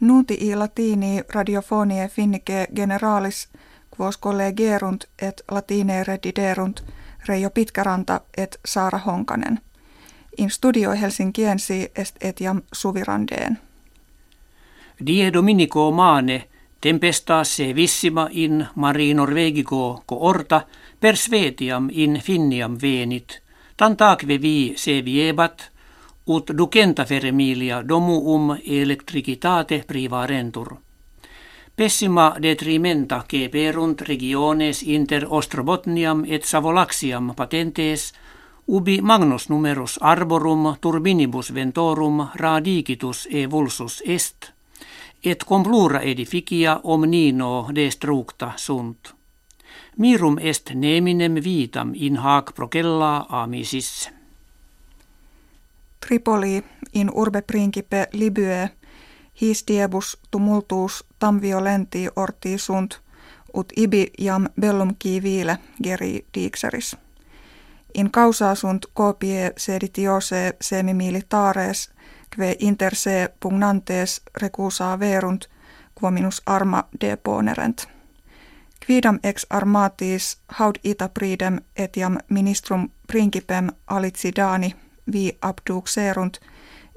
Nunti i latini radiofonie finnike generalis quos collegerunt et latine rediderunt Reijo Pitkäranta et Saara Honkanen. In studio Helsinkiensi est etiam suvirandeen. Die Dominico mane tempestasse vissima in mari Norvegico coorta per svetiam in finniam venit, tantaque vi se viebat, ut ducenta feremilia domuum electricitate privarentur. Pessima detrimenta perunt regiones inter Ostrobotniam et Savolaxiam patentes ubi magnus numerus arborum turbinibus ventorum radigitus e vulsus est, et complura edificia omnino destructa sunt. Mirum est neminem vitam in hac procella amisis. Tripoli in urbe principe Libye his diebus tumultuus tam violenti orti sunt ut ibi jam bellum viile geri dixeris. In causa sunt copie seditiose semi kve inter se pugnantes recusa verunt quominus arma deponerent. Quidam ex armatis haud ita pridem etiam ministrum principem alicidani vi abduxerunt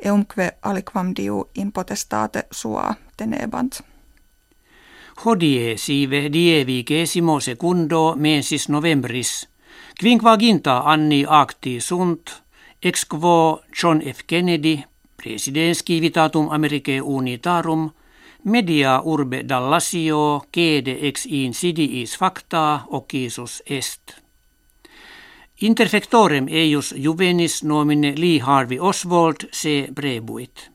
eumque aliquam diu in potestate sua tenebant. Hodie sive die vigesimo secundo mensis novembris, quinquaginta anni acti sunt, ex quo John F. Kennedy, presidens civitatum Americae unitarum, media urbe dallasio cede ex insidiis facta occisus est. Interfectorem eius juvenis nomine Lee Harvey Oswald se brebuit.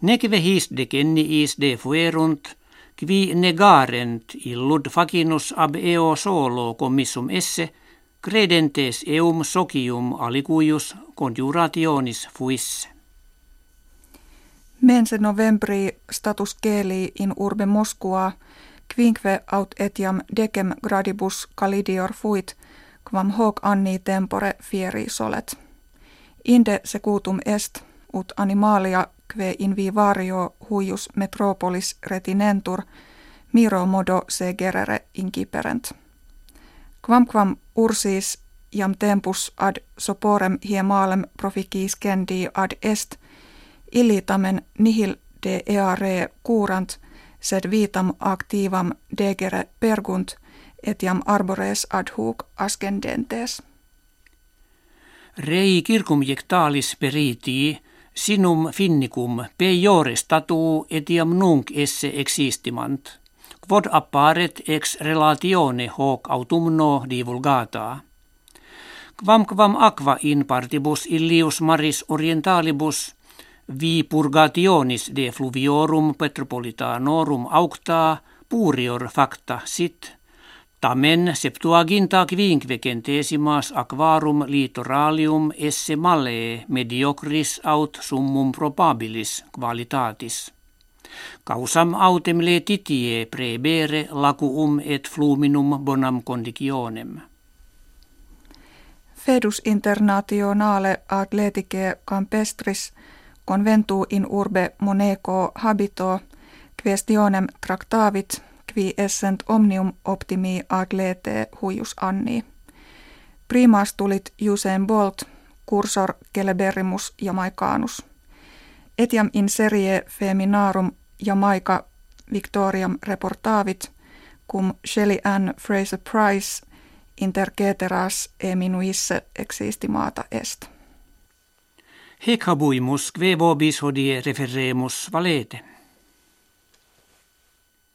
Nekve his decenniis de fuerunt, qui negarent illud facinus ab eo solo commissum esse, credentes eum socium alicuius conjurationis fuisse. Mense novembri status keli in urbe Moskua, quinque aut etiam decem gradibus calidior fuit, quam hoc anni tempore fieri solet. Inde secutum est, ut animalia kve in vivario huius metropolis retinentur, miro modo se gerere inciperent. Quamquam ursis jam tempus ad soporem hiemalem proficis kendi ad est, illitamen nihil de eare curant, sed vitam activam degere pergunt, etiam arbores ad hoc ascendentes. Rei circum jectalis peritii, sinum finnicum peiore statu etiam nunc esse existimant, quod apparet ex relatione hoc autumno divulgata. Quam quam aqua in partibus illius maris orientalibus vi purgationis de fluviorum petropolitanorum aucta purior facta sit, tamen septuaginta quinquecentesimas aquarum litoralium esse male mediocris aut summum probabilis qualitatis. Causam autem letitie prebere lacuum et fluminum bonam conditionem. Fedus internationale atleticae campestris conventu in urbe moneco habito questionem tractavit qui essent omnium optimi atlete huius anni. Primas tulit Usain Bolt, cursor Celeberimus Jamaicanus. Etiam in serie feminarum Jamaica Victoriam reportavit, cum Shelley Ann Fraser Price inter ceteras eminuisse existimata est. Hic habuimus, kve vobis hodie referemus valete.